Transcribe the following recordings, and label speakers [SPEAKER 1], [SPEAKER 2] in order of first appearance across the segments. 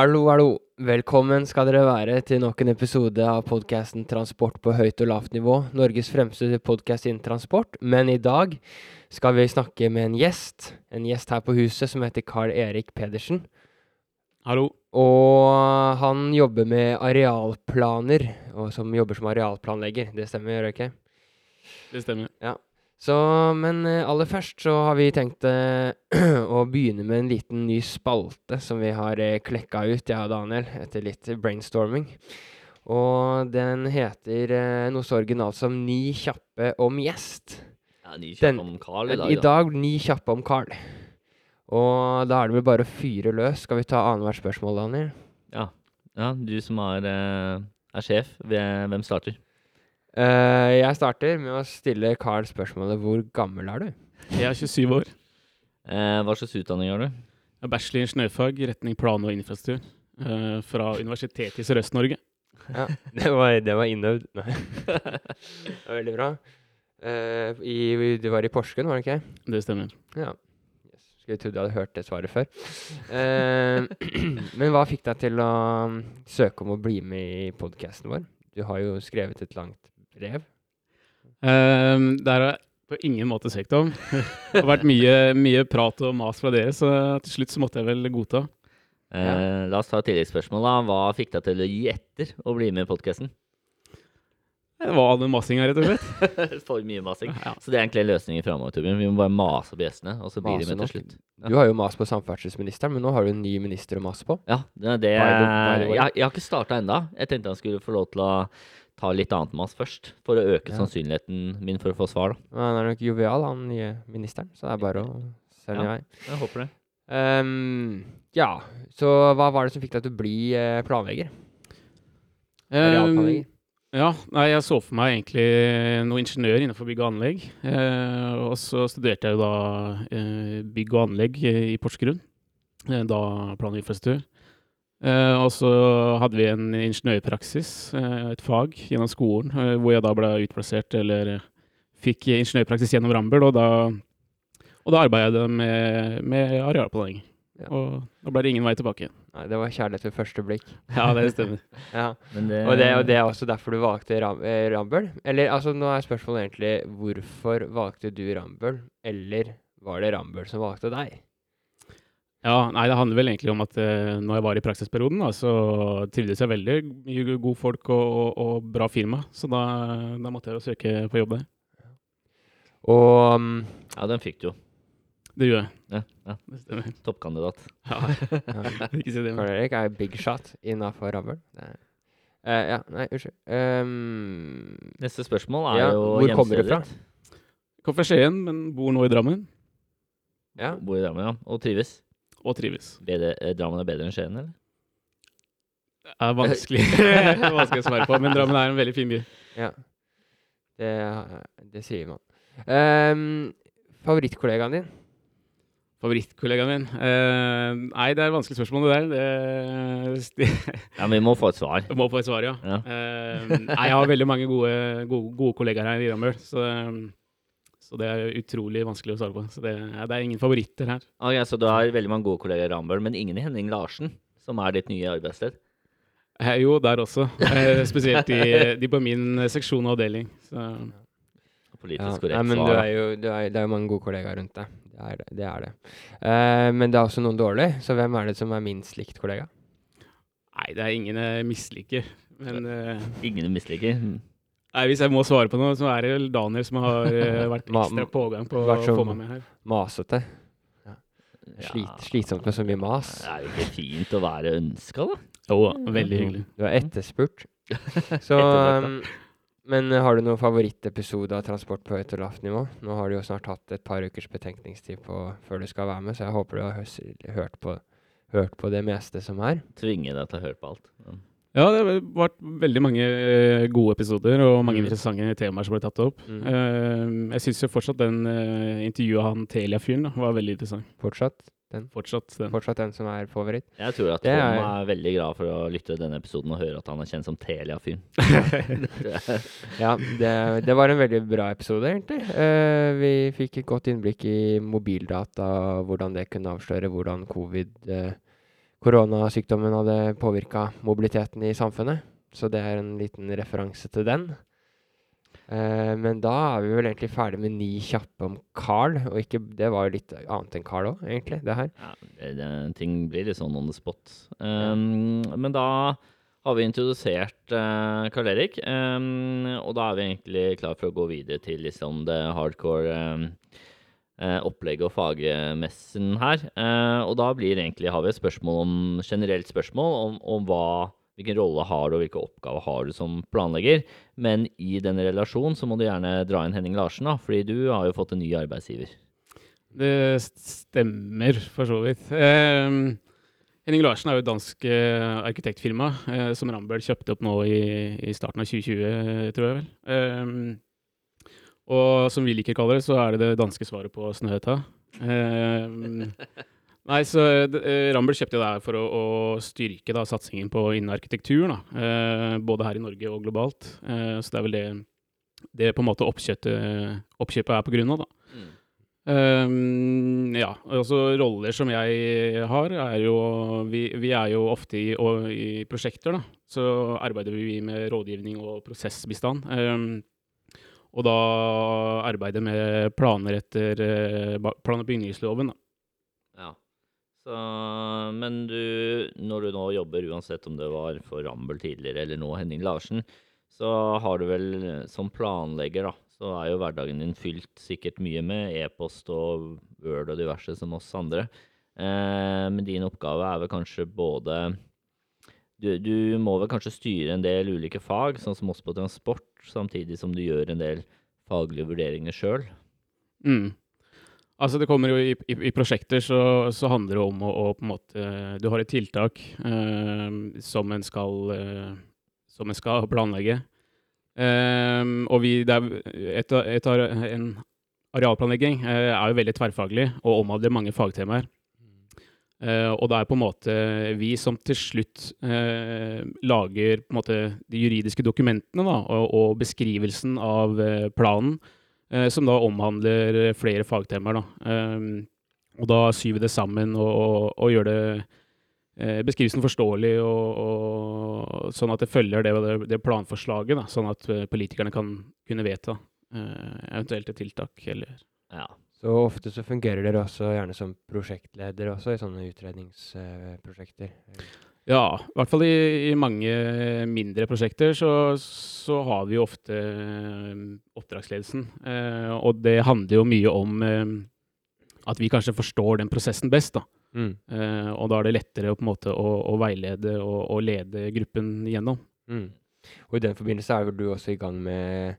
[SPEAKER 1] Hallo, hallo. Velkommen skal dere være til nok en episode av podkasten Transport på høyt og lavt nivå. Norges fremste podkast innen transport. Men i dag skal vi snakke med en gjest. En gjest her på huset som heter Carl Erik Pedersen.
[SPEAKER 2] Hallo.
[SPEAKER 1] Og han jobber med arealplaner, og som jobber som arealplanlegger. Det stemmer, gjør det ikke?
[SPEAKER 2] Det stemmer.
[SPEAKER 1] Så, men eh, aller først så har vi tenkt eh, å begynne med en liten ny spalte som vi har eh, klekka ut, jeg og Daniel, etter litt brainstorming. Og den heter eh, noe så originalt som Ni kjappe om gjest.
[SPEAKER 3] Ja, ny
[SPEAKER 1] Den-
[SPEAKER 3] om Carl i dag,
[SPEAKER 1] I dag ni kjappe om Carl. Og da er det vel bare å fyre løs. Skal vi ta annethvert spørsmål, Daniel?
[SPEAKER 3] Ja. ja, du som er, er sjef, hvem starter?
[SPEAKER 1] Eh, jeg starter med å stille Carl spørsmålet hvor gammel er du?
[SPEAKER 2] Jeg er 27 år.
[SPEAKER 3] Uh, hva slags utdanning har du?
[SPEAKER 2] Jeg er bachelor i ingeniørfag, retning plan og infrastruktur. Uh, fra Universitetet i Sørøst-Norge.
[SPEAKER 1] Ja, det var, det var innøvd. Nei. det var veldig bra. Eh, i, du var i Porsgrunn, var det ikke?
[SPEAKER 2] Det stemmer.
[SPEAKER 1] Ja. Yes. Skulle trodd jeg hadde hørt det svaret før. Eh, men hva fikk deg til å um, søke om å bli med i podkasten vår? Du har jo skrevet et langt brev.
[SPEAKER 2] Um, det har jeg på ingen måte søkt om. Det har vært mye, mye prat og mas fra dere, så til slutt så måtte jeg vel godta.
[SPEAKER 3] Eh, La oss ta et tilleggsspørsmål. da. Hva fikk deg til å gi etter å bli med i podkasten?
[SPEAKER 2] Det var all den masinga, rett og slett.
[SPEAKER 3] For mye masing.
[SPEAKER 2] Ja.
[SPEAKER 3] Så det er egentlig løsningen framover, Torbjørn. Vi må bare mase på gjestene, og så blir de med
[SPEAKER 1] nok.
[SPEAKER 3] til slutt.
[SPEAKER 1] Du har jo mast på samferdselsministeren, men nå har du en ny minister å mase på.
[SPEAKER 3] Ja, det, det jeg, jeg har ikke starta ennå. Jeg tenkte han skulle få lov til å ta litt annet med oss først, for å øke
[SPEAKER 1] Ja.
[SPEAKER 3] sannsynligheten min for å få svar. da.
[SPEAKER 1] Han er nok jovial, han nye ministeren, så det er bare å sende i
[SPEAKER 3] Ja.
[SPEAKER 1] vei.
[SPEAKER 3] Jeg håper det.
[SPEAKER 1] Um, ja, så hva var det som fikk deg til å bli eh, planlegger?
[SPEAKER 2] Um, ja, nei, jeg så for meg egentlig noe ingeniør innenfor bygg og anlegg. Eh, og så studerte jeg jo da eh, bygg og anlegg i Porsgrunn. Eh, da plan og. Eh, og så hadde vi en ingeniørpraksis, eh, et fag, gjennom skolen, eh, hvor jeg da ble utplassert, eller fikk ingeniørpraksis gjennom Rambøll, og da, og da arbeidet jeg med, med arealplanlegging.
[SPEAKER 1] Ja.
[SPEAKER 2] Og da ble det ingen vei tilbake.
[SPEAKER 1] Nei, det var kjærlighet ved første blikk.
[SPEAKER 2] Ja, det stemmer.
[SPEAKER 1] Ja.
[SPEAKER 3] Men det,
[SPEAKER 1] Og, det, og det er også derfor du valgte Ram Rambøll? Eller altså, nå er spørsmålet egentlig hvorfor valgte du Rambøll, eller var det Rambøll som valgte deg?
[SPEAKER 2] Ja, nei, det handler vel egentlig om at uh, når jeg var i praksisperioden, da, så trivdes jeg veldig. Mye gode folk og, og, og bra firma, så da, da måtte jeg jo søke på jobb der.
[SPEAKER 1] Og um,
[SPEAKER 3] Ja, den fikk du jo.
[SPEAKER 2] Det gjør jeg.
[SPEAKER 3] Ja, ja.
[SPEAKER 2] Det stemmer.
[SPEAKER 3] Toppkandidat.
[SPEAKER 2] Ja, ikke si det.
[SPEAKER 1] Karl Erik er big shot innafor er- Eh, ja, nei, unnskyld. Um,
[SPEAKER 3] Neste spørsmål er
[SPEAKER 1] Ja,
[SPEAKER 3] jo
[SPEAKER 1] hvor kommer du fra?
[SPEAKER 3] Kommer
[SPEAKER 2] Kom fra Skien, men bor nå i Drammen,
[SPEAKER 1] ja.
[SPEAKER 3] Bor i Drammen, ja. Og trives.
[SPEAKER 2] Og trives.
[SPEAKER 3] Bedre, eh, Drammen er bedre enn Skien, eller?
[SPEAKER 2] Det er vanskelig, det er vanskelig å svare på, men Drammen er en veldig fin by.
[SPEAKER 1] ja. Det, det sier man. Um, favorittkollegaen din?
[SPEAKER 2] Favorittkollegaen min? Uh, nei, det er et vanskelig spørsmål, det der. Det,
[SPEAKER 3] Ja, men vi må få et svar.
[SPEAKER 2] Vi må få et svar, ja.
[SPEAKER 3] Ja.
[SPEAKER 2] Uh, nei, jeg har veldig mange gode, gode, gode kollegaer her i Drammen. så, så det er utrolig vanskelig å svare på. Så det, det er ingen favoritter her.
[SPEAKER 3] Ok, Så du har veldig mange gode kolleger i Rambøll, men ingen i Henning Larsen, som er ditt nye arbeidssted?
[SPEAKER 2] Eh, jo, der også. Eh, spesielt de, de på min seksjon og avdeling. Så,
[SPEAKER 3] Politisk korrekt
[SPEAKER 1] ja, men du
[SPEAKER 3] svar.
[SPEAKER 1] er jo, du er, det er jo mange gode kollegaer rundt deg. Det er det. det, er det. Eh, men det er også noen dårlige, så hvem er det som er minst likt kollega?
[SPEAKER 2] nei, det er ingen jeg misliker. Men uh,
[SPEAKER 3] Ingen du misliker?
[SPEAKER 2] Nei, hvis jeg må svare på noe, så er det Daniel som har eh, vært ekstra pågang på å få meg med her.
[SPEAKER 1] Masete. Slit, slitsomt med så mye mas.
[SPEAKER 3] Det er jo ikke fint å være ønska, da.
[SPEAKER 2] Jo, veldig hyggelig.
[SPEAKER 1] Du er etterspurt. Så um, Men har du noen favorittepisode av Transport på høyt og lavt nivå? Nå har du jo snart hatt et par ukers betenkningstid på, før du skal være med, så jeg håper du har hørt, på, hørt på det meste som er.
[SPEAKER 3] Tvinge deg til å høre på alt. Ja.
[SPEAKER 2] Ja, det har vært veldig mange eh, gode episoder og mange
[SPEAKER 1] Mm.
[SPEAKER 2] interessante temaer som ble tatt opp.
[SPEAKER 1] Mm.
[SPEAKER 2] Uh, jeg syns jo fortsatt den uh, intervjuet av han Telia-fyren var veldig interessant.
[SPEAKER 1] Fortsatt. den.
[SPEAKER 2] Fortsatt den.
[SPEAKER 1] Fortsatt den som er favoritt.
[SPEAKER 3] Jeg tror at
[SPEAKER 1] han
[SPEAKER 3] Tom
[SPEAKER 1] er-
[SPEAKER 3] er veldig glad for å lytte til denne episoden og høre at han er kjent som Telia-fyren.
[SPEAKER 1] Ja, det, det var en veldig bra episode, egentlig. Uh, vi fikk et godt innblikk i mobildata, hvordan det kunne avsløre hvordan covid, eh, koronasykdommen hadde påvirka mobiliteten i samfunnet. Så det er en liten referanse til den. Eh, men da er vi vel egentlig ferdig med ni kjappe om Carl. Og ikke, det var jo litt annet enn Carl òg, egentlig, det her.
[SPEAKER 3] Ja, det, det, ting blir litt sånn on the spot. Um, men da har vi introdusert uh, Karl Erik, um, og da er vi egentlig klar for å gå videre til liksom det hardcore um, uh, opplegget og fagmessen her. Uh, og da blir egentlig, har vi et spørsmål om, generelt spørsmål om, om hva hvilken rolle har du, og hvilke oppgaver har du som planlegger. Men i denne relasjonen så må du gjerne dra inn Henning Larsen, da, fordi du har jo fått en ny arbeidsgiver.
[SPEAKER 2] Det stemmer for så vidt. Eh, Henning Larsen er jo et dansk eh, arkitektfirma eh, som Rambøll kjøpte opp nå i, i, starten av 2020, tror jeg vel. Eh, og som vi liker å kalle det, så er det det danske svaret på Snøhetta. Eh, Nei, så eh, Rambel kjøpte det her for å, å styrke da, satsingen på innen arkitektur, da. Uh, både her i Norge og globalt. Uh, så det er vel det, det på en måte oppkjøpet, oppkjøpet er på grunn av, da. Mm. Um, ja, altså roller som jeg har, er jo Vi, vi er jo ofte i, og, i, prosjekter, da. Så arbeider vi med rådgivning og prosessbistand. Um, og da arbeide med planer etter plan- og bygningsloven, da.
[SPEAKER 3] Så, men du, når du nå jobber, uansett om det var for Rambel tidligere eller nå Henning Larsen, så har du vel som planlegger, da, så er jo hverdagen din fylt sikkert mye med e-post og Word og diverse som oss andre. Eh, men din oppgave er vel kanskje både du, du, må vel kanskje styre en del ulike fag, sånn som oss på transport, samtidig som du gjør en del faglige vurderinger sjøl?
[SPEAKER 2] Mm. Altså det kommer jo I, i, i prosjekter så, så, handler det om å, å, på en måte Du har et tiltak eh, som, en skal, eh, som en skal planlegge. Eh, og vi, det er et, et, en arealplanlegging eh, er jo veldig tverrfaglig og omhandler mange fagtemaer. Uh, og det er på en måte vi som til slutt uh, lager måte de juridiske dokumentene da, og, og beskrivelsen av uh, planen som da omhandler flere fagtemaer. Da. Og da syr vi det sammen og, og, og gjør det beskrivelsen forståelig, sånn at det følger det, det, planforslaget, da, sånn at politikerne kan kunne vedta eventuelt et tiltak. Eller,
[SPEAKER 1] ja. Så ofte så fungerer dere også gjerne som prosjektleder også i sånne utredningsprosjekter?
[SPEAKER 2] Ja, i hvert fall i, i mange mindre prosjekter så, så, har vi jo ofte eh, oppdragsledelsen. Eh, og det handler jo mye om eh, at vi kanskje forstår den prosessen best. da. Mm. Eh, og da er det lettere å, på en måte, å, å veilede og, og, lede gruppen gjennom. Mm.
[SPEAKER 1] Og i den forbindelse er du også i gang med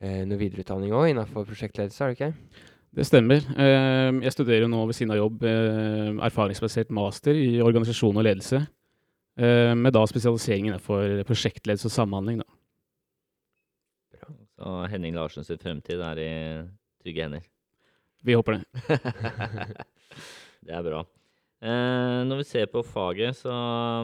[SPEAKER 1] eh, noe videreutdanning òg innenfor prosjektledelse, er det ikke?
[SPEAKER 2] Det stemmer. Ehm, jeg studerer nå ved siden av jobb eh, erfaringsbasert master i organisasjon og ledelse. Ehm, med da spesialisering innenfor prosjektledelse og samhandling. Da.
[SPEAKER 3] Så Henning Larsens fremtid er i trygge hender?
[SPEAKER 2] Vi håper det.
[SPEAKER 3] det er bra. Eh, når vi ser på faget, så,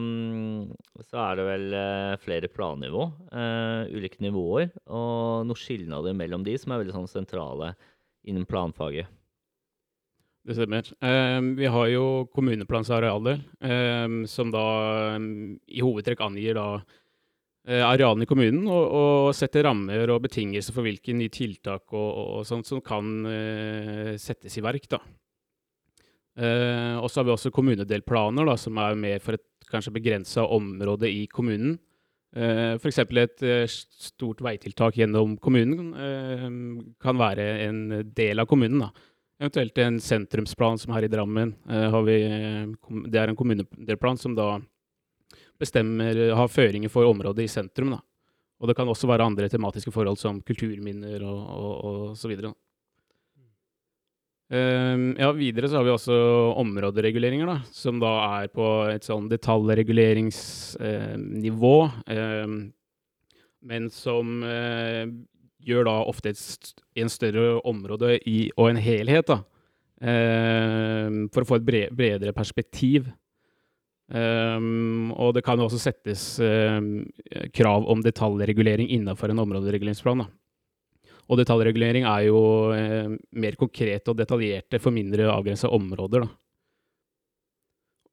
[SPEAKER 3] um, så er det vel eh, flere plannivå. Eh, ulike nivåer. Og noen skilnader mellom de som er veldig sånn sentrale innen planfaget.
[SPEAKER 2] Det stemmer. Um, vi har jo kommuneplansarealer, um, som da um, i hovedtrekk angir da uh, arealene i kommunen, og, og, setter rammer og betingelser for hvilke nye tiltak og, og, og sånt som kan uh, settes i verk. da. Uh, og så har vi også kommunedelplaner, da, som er mer for et kanskje begrensa område i kommunen. Uh, F.eks. et uh, stort veitiltak gjennom kommunen uh, kan være en del av kommunen. Da. Eventuelt en sentrumsplan som her i Drammen. vi, det er en kommunedelplan som da bestemmer, har føringer for området i sentrum. Da. Og det kan også være andre tematiske forhold som kulturminner og, og, og så videre. Uh, ja, videre så har vi også områdereguleringer, da, som da er på et sånn detaljreguleringsnivå. Uh, men som uh, gjør da ofte et en større område i, og en helhet, da. for å få et bredere perspektiv. Um, og det kan også settes krav om detaljregulering innenfor en områdereguleringsplan. da. Og detaljregulering er jo eh, mer konkrete og detaljerte for mindre avgrensa områder. Da.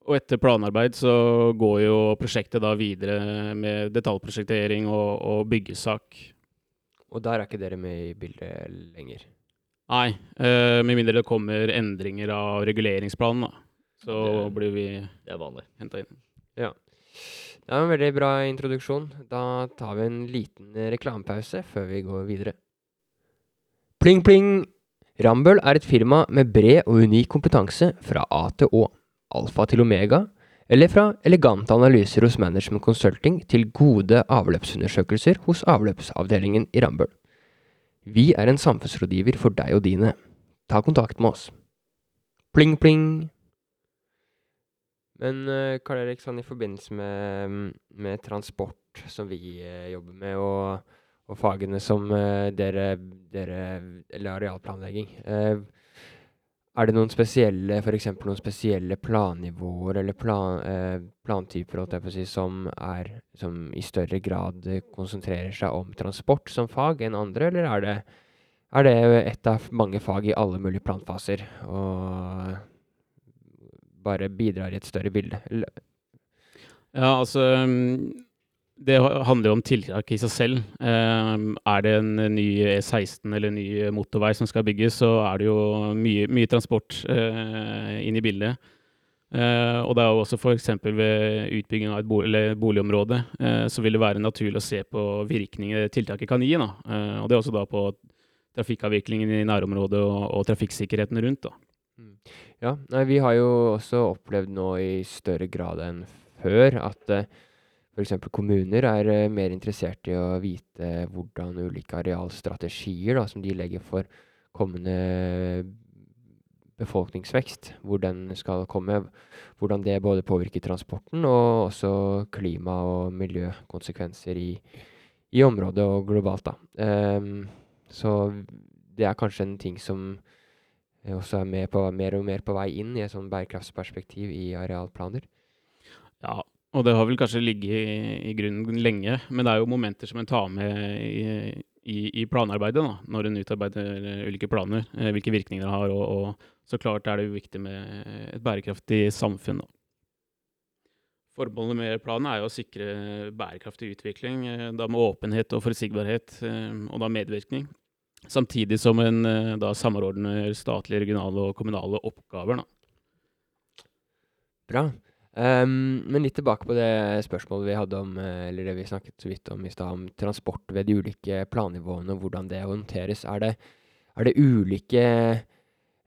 [SPEAKER 2] Og etter planarbeid så går jo prosjektet da videre med detaljprosjektering og, og byggesak.
[SPEAKER 1] Og der er ikke dere med i bildet lenger.
[SPEAKER 2] Nei, eh, med mindre det kommer endringer av reguleringsplanen, da. Så
[SPEAKER 3] Det-
[SPEAKER 2] blir vi henta inn.
[SPEAKER 1] Det er en veldig bra introduksjon. Da tar vi en liten reklamepause før vi går videre. Pling, pling! Rambøll er et firma med bred og unik kompetanse fra A til Å, alfa til omega, eller fra elegante analyser hos Management Consulting til gode avløpsundersøkelser hos avløpsavdelingen i Rambøll. Vi er en samfunnsrådgiver for deg og dine. Ta kontakt med oss. Pling, pling! Men uh, Karl Erik, sånn i forbindelse med, med transport, som vi eh, jobber med, og, og fagene som eh, dere, dere Eller arealplanlegging. eh, er det noen spesielle, eksempel noen spesielle plannivåer eller plan, eh, plantyper si, som, er, som i større grad konsentrerer seg om transport som fag enn andre, eller er det, er det et av mange fag i alle mulige planfaser? Og bare bidrar i et større bilde.
[SPEAKER 2] Ja, altså mm, Det handler jo om tiltak i seg selv. Eh, er det en ny E16 eller en ny motorvei som skal bygges, så er det jo mye, mye transport eh, inn i bildet. Eh, og det er jo også f.eks. ved utbygging av et bolig, boligområde, eh, så vil det være naturlig å se på virkninger tiltaket kan gi. Da. Og det er også da på trafikkavviklingen i nærområdet og, og trafikksikkerheten rundt. Da.
[SPEAKER 1] Ja, nei, vi har jo også opplevd nå i større grad enn før at f.eks. kommuner er eh, mer interessert i å vite hvordan ulike arealstrategier da, som de legger for kommende befolkningsvekst, hvor den skal komme, hvordan det både påvirker transporten og også klima- og miljøkonsekvenser i, i området og globalt. Da. Um, så det er kanskje en ting som også er på, mer og mer på vei inn i et sånn bærekraftsperspektiv i arealplaner.
[SPEAKER 2] Ja, og det har vel kanskje ligget i, i grunnen lenge, men det er jo momenter som en tar med i, i, i planarbeidet da, når en utarbeider ulike planer, eh, hvilke virkninger det har, og, og så klart er det jo viktig med et bærekraftig samfunn. Da. Formålet med planen er jo å sikre bærekraftig utvikling, eh, da med åpenhet og forutsigbarhet, eh, og da medvirkning. Samtidig som en da samordner statlige, regionale og kommunale oppgaver. Da.
[SPEAKER 1] Bra. Ehm, men litt tilbake på det spørsmålet vi hadde om, eh, eller det vi snakket så vidt om i stad, om transport ved de ulike plannivåene, og hvordan det håndteres. Er det, er det ulike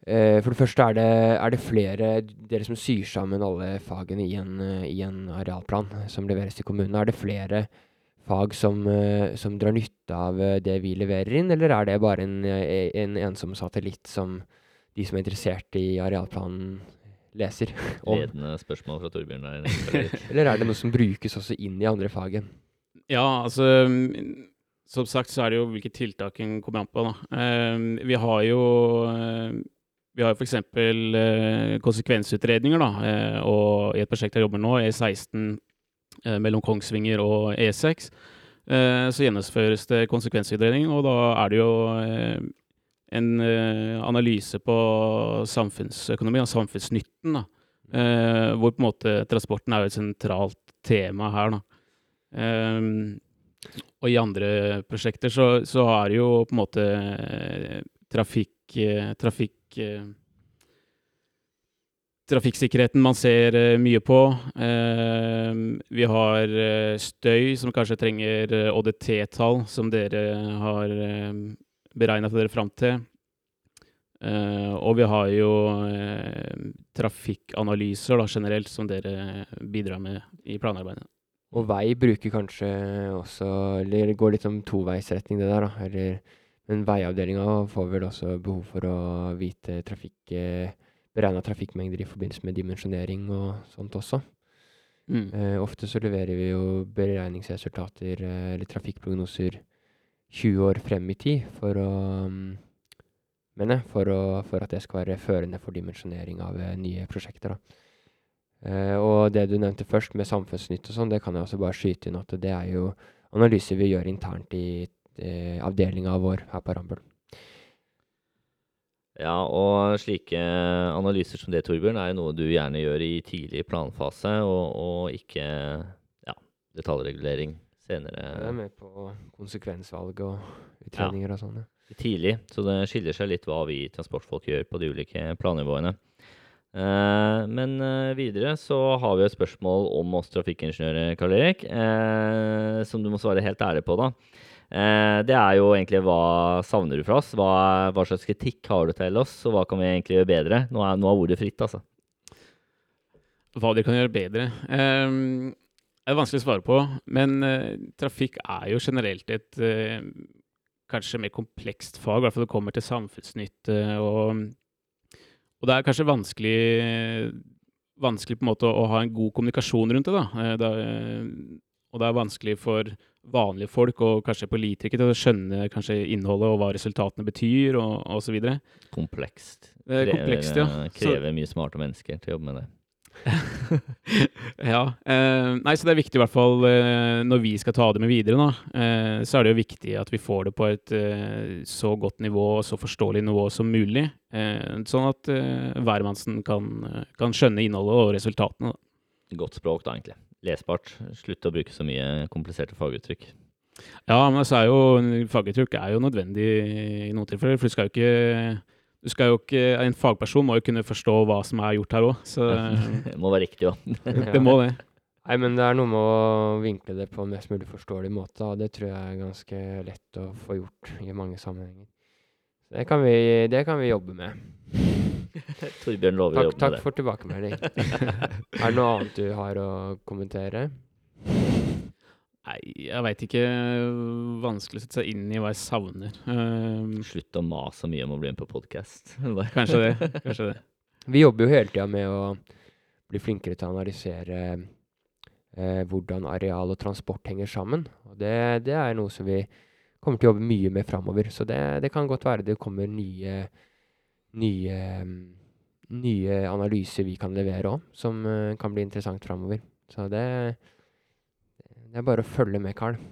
[SPEAKER 1] uh, For det første, er det, er det flere dere som syr sammen alle fagene i en, i en arealplan som leveres til kommunen? Er det flere fag som, uh, som drar nytte av det vi leverer inn, eller er det bare en, en ensom satellitt som de som er interessert i arealplanen, leser om?
[SPEAKER 3] Ledende spørsmål fra Torbjørn der.
[SPEAKER 1] Eller er det noe som brukes også inn i andre fag?
[SPEAKER 2] Ja, altså Som sagt så er det jo hvilke tiltak en kommer an på. da. Eh, vi har jo eh, vi har f.eks. Eh, konsekvensutredninger. da, eh, og I et prosjekt jeg jobber nå, E16 eh, mellom Kongsvinger og E6, eh, så gjennomføres det konsekvensutredning. Og da er det jo eh, en eh, analyse på samfunnsøkonomi og samfunnsnytten. da, eh, Hvor på en måte transporten er jo et sentralt tema her. Ehm, og i andre prosjekter så, så det jo på en måte eh, trafikk, eh, trafikk eh, Trafikksikkerheten man ser eh, mye på. Ehm, vi har eh, støy, som kanskje trenger eh, ÅDT-tall, som dere har beregna dere fram til. Uh, og vi har jo uh, trafikkanalyser da, generelt, som dere bidrar med i planarbeidet.
[SPEAKER 1] Og vei bruker kanskje også Eller går litt om toveisretning, det der, da. Eller, men veiavdelinga får vel også behov for å vite trafikk eh, Beregna trafikkmengder i forbindelse med dimensjonering og sånt også.
[SPEAKER 2] Mm.
[SPEAKER 1] Uh, ofte så leverer vi jo beregningsresultater eller trafikkprognoser 20 år frem i tid for å mm, mener jeg, for, for at det skal være førende for dimensjonering av eh, nye prosjekter. Eh, og det du nevnte først, med samfunnsnytt og sånn, det kan jeg også bare skyte inn at det er jo analyser vi gjør internt i eh, avdelinga vår her på Rambøll.
[SPEAKER 3] Ja, og slike analyser som det, Torbjørn, er jo noe du gjerne gjør i tidlig planfase, og, og ikke ja, detaljregulering senere.
[SPEAKER 1] Jeg er med på konsekvensvalg og utredninger og sånn.
[SPEAKER 3] tidlig, så det skiller seg litt hva vi transportfolk gjør på de ulike plannivåene. Eh, men eh, videre så har vi et spørsmål om oss trafikkingeniører, Karl Erik, eh, som du må svare helt ærlig på, da. Eh, det er jo egentlig hva savner du fra oss? Hva, hva slags kritikk har du til oss, og hva kan vi egentlig gjøre bedre? Nå er, nå er ordet fritt, altså.
[SPEAKER 2] Hva de kan gjøre bedre? Um, er vanskelig å svare på. Men uh, trafikk er jo generelt et uh, kanskje mer komplekst fag, i hvert fall det kommer til samfunnsnytte. Og, og det er kanskje vanskelig, vanskelig på en måte å, å ha en god kommunikasjon rundt det. da. Eh, det er, eh, og det er vanskelig for vanlige folk og kanskje politikere til å skjønne kanskje innholdet og hva resultatene betyr, og osv.
[SPEAKER 3] Komplekst.
[SPEAKER 2] Det er komplekst, ja.
[SPEAKER 3] Krever,
[SPEAKER 2] Så-
[SPEAKER 3] mye smarte mennesker til å jobbe med det.
[SPEAKER 2] ja. Eh, nei, så det er viktig i hvert fall eh, når vi skal ta det med videre, da, eh, så er det jo viktig at vi får det på et eh, så godt nivå og så forståelig nivå som mulig. Eh, sånn at eh, hvermannsen kan, kan skjønne innholdet og resultatene. Da.
[SPEAKER 3] Godt språk, da, egentlig. Lesbart. Slutt å bruke så mye kompliserte faguttrykk.
[SPEAKER 2] Ja, men så er jo faguttrykk er jo nødvendig i noen tilfeller, for du skal jo ikke du skal jo ikke, En fagperson må jo kunne forstå hva som er gjort her òg, eh,
[SPEAKER 3] Det må være riktig, jo.
[SPEAKER 2] det må det.
[SPEAKER 1] Nei, men det er noe med å vinkle det på en mest mulig forståelig måte, og det tror jeg er ganske lett å få gjort i mange sammenhenger. Det kan vi, det kan vi jobbe med.
[SPEAKER 3] Torbjørn lover å jobbe med det.
[SPEAKER 1] Takk for tilbakemelding. er det noe annet du har å kommentere?
[SPEAKER 2] Nei, jeg veit ikke. Vanskelig å sette seg inn i hva jeg savner. Um,
[SPEAKER 3] Slutt å mase så mye om å bli med på podkast.
[SPEAKER 2] kanskje det. Kanskje det.
[SPEAKER 1] Vi jobber jo hele tida med å bli flinkere til å analysere eh, hvordan areal og transport henger sammen. Og det, det er noe som vi kommer til å jobbe mye med framover. Så det, det kan godt være det kommer nye, nye, nye analyser vi kan levere òg, som eh, kan bli interessant framover. Så det, det er bare å følge med, Carl.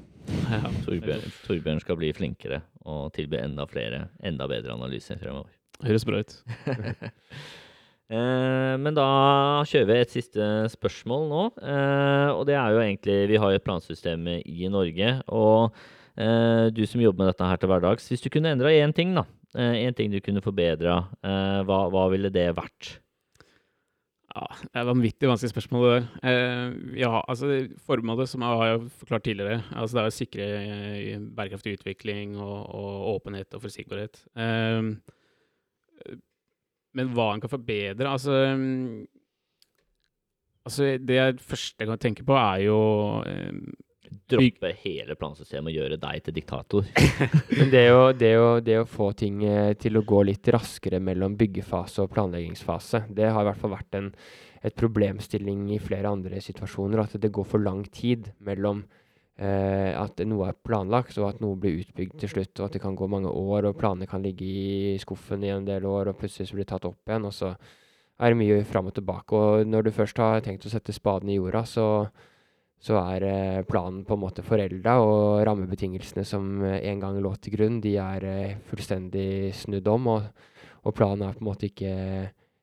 [SPEAKER 2] Ja,
[SPEAKER 3] Torbjørn, Torbjørn skal bli flinkere og tilby enda flere, enda bedre analyser fremover.
[SPEAKER 2] Høres bra ut.
[SPEAKER 3] Eh, men da kjører vi et siste spørsmål nå. Eh, og det er jo egentlig Vi har jo et plansystem i Norge. Og eh, du som jobber med dette her til hverdags, hvis du kunne endra én ting, da. Én ting du kunne forbedra, eh, hva, hva ville det vært?
[SPEAKER 2] Ja, det er et vanvittig vanskelig spørsmål det der. Eh, ja, altså Formålet, som jeg har forklart tidligere, altså det er å sikre eh, bærekraftig utvikling og, og åpenhet og forutsigbarhet. Eh, men hva en kan forbedre Altså, altså Det jeg første jeg kan tenke på, er jo eh,
[SPEAKER 3] Droppe hele plansystemet og gjøre deg til diktator.
[SPEAKER 1] Men det å, det, å, det å få ting eh, til å gå litt raskere mellom byggefase og planleggingsfase, det har i hvert fall vært en et problemstilling i flere andre situasjoner. At det går for lang tid mellom eh, at noe er planlagt og at noe blir utbygd til slutt. Og at det kan gå mange år, og planene kan ligge i skuffen i en del år, og plutselig så blir det tatt opp igjen. Og så er det mye fram og tilbake. Og når du først har tenkt å sette spaden i jorda, så så er eh, planen på en måte forelda, og rammebetingelsene som eh, en gang lå til grunn, de er eh, fullstendig snudd om, og, og planen er på en måte ikke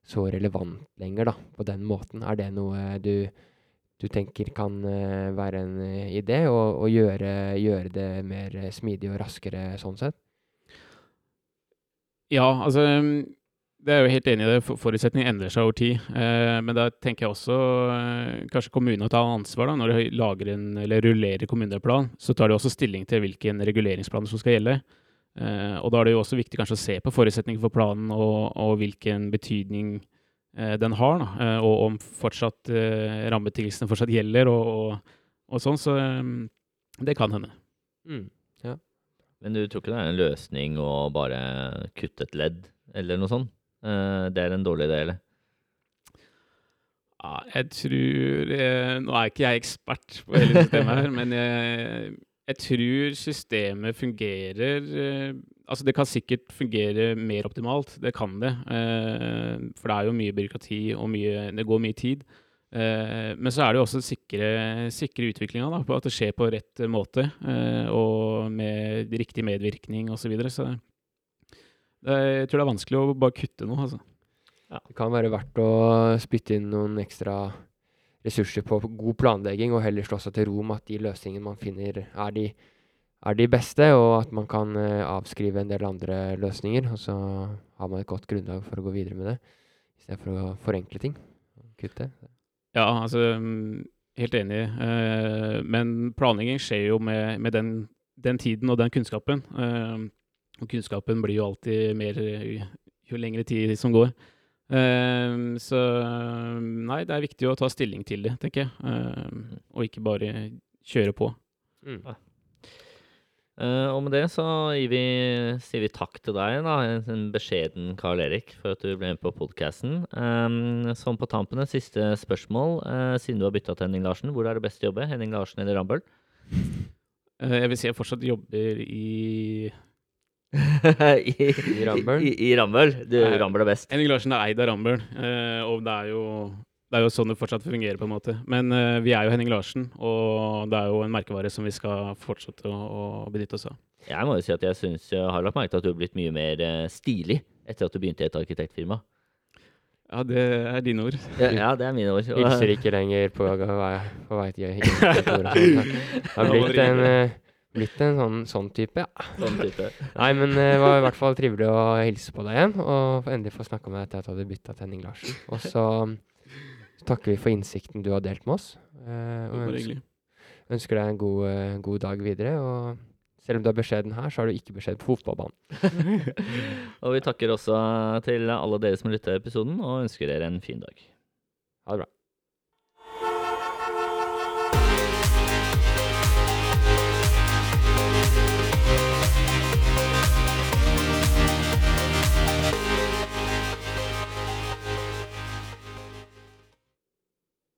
[SPEAKER 1] så relevant lenger, da, på den måten. Er det noe du, du tenker kan være en idé, å gjøre, gjøre det mer smidig og raskere sånn sett?
[SPEAKER 2] Ja, altså Det er jo helt enig i det. Forutsetningene endrer seg over tid. Eh, men da tenker jeg også eh, kanskje kommunene tar ansvar da, når de lager en, eller rullerer kommuneplan. Så tar de også stilling til hvilken reguleringsplan som skal gjelde. Eh, og da er det jo også viktig kanskje å se på forutsetninger for planen og, og hvilken betydning den har. Da, og om fortsatt rammebetingelsene fortsatt gjelder og, og, og sånn. Så det kan hende.
[SPEAKER 1] Mm.
[SPEAKER 3] Men du tror ikke det er en løsning å bare kutte et ledd, eller noe sånt? Eh, det er en dårlig idé, eller?
[SPEAKER 2] Ja, jeg tror eh, Nå er ikke jeg ekspert på hele systemet her, men jeg, jeg tror systemet fungerer eh, Altså, det kan sikkert fungere mer optimalt. Det kan det. For det er jo mye byråkrati, og mye, det går mye tid. Men så er det jo også sikre, sikre utviklinga, på at det skjer på rett måte. Og med riktig medvirkning osv. Så, videre. så jeg tror det er vanskelig å bare kutte noe, altså.
[SPEAKER 1] Det kan være verdt å spytte inn noen ekstra ressurser på god planlegging, og heller slå seg til ro med at de løsningene man finner, er de, er de beste, og at man kan eh, avskrive en del andre løsninger. Og så har man et godt grunnlag for å gå videre med det, i stedet for å forenkle ting. Kutte.
[SPEAKER 2] Ja, altså mm, Helt enig. Eh, men planlegging skjer jo med, med den, den tiden og den kunnskapen. Og kunnskapen blir jo alltid mer jo lengre tid som går. Eh, så nei, det er viktig å ta stilling til det, tenker jeg. Eh, og ikke bare kjøre på.
[SPEAKER 1] Mm.
[SPEAKER 3] Uh, og med det så vi, sier vi takk til deg, da, en, en beskjeden Karl Erik, for at du ble med på podkasten. sånn på tampen, et siste spørsmål. Uh, siden du har bytta til Henning Larsen, hvor er det best å jobbe? Henning Larsen eller Rambøll?
[SPEAKER 2] Uh, jeg vil si jeg fortsatt jobber i
[SPEAKER 3] I,
[SPEAKER 1] I Rambøll?
[SPEAKER 3] I, i Rambøll. Du,
[SPEAKER 2] Nei.
[SPEAKER 3] Rambøll er best.
[SPEAKER 2] Henning Larsen er eid av Rambøll, eh, og det er, jo, det er jo sånn det fortsatt fungerer, på en måte. Men eh, vi er jo Henning Larsen, og det er jo en merkevare som vi skal fortsette å, å benytte oss av.
[SPEAKER 3] Jeg må jo si at jeg synes jeg har lagt merke til at du har blitt mye mer eh, stilig etter at du begynte i et arkitektfirma.
[SPEAKER 2] Ja, det er dine ord.
[SPEAKER 3] Ja, ja det er mine ord.
[SPEAKER 1] Hilser ikke lenger på, på vei til Jeg har blitt en, eh, blitt en sånn, sånn type, ja.
[SPEAKER 3] Sånn type.
[SPEAKER 1] Nei, men eh, det var i hvert fall trivelig å hilse på deg igjen, og endelig få snakke med deg etter at du hadde bytta til Henning Larsen. Og så takker vi for innsikten du har delt med oss. eh, og ønsker, ønsker deg en god, eh, god dag videre. Og selv om du er beskjeden her, så har du ikke beskjed på fotballbanen.
[SPEAKER 3] Og vi takker også til alle dere som lytter til episoden, og ønsker dere en fin dag.
[SPEAKER 1] Ha det bra.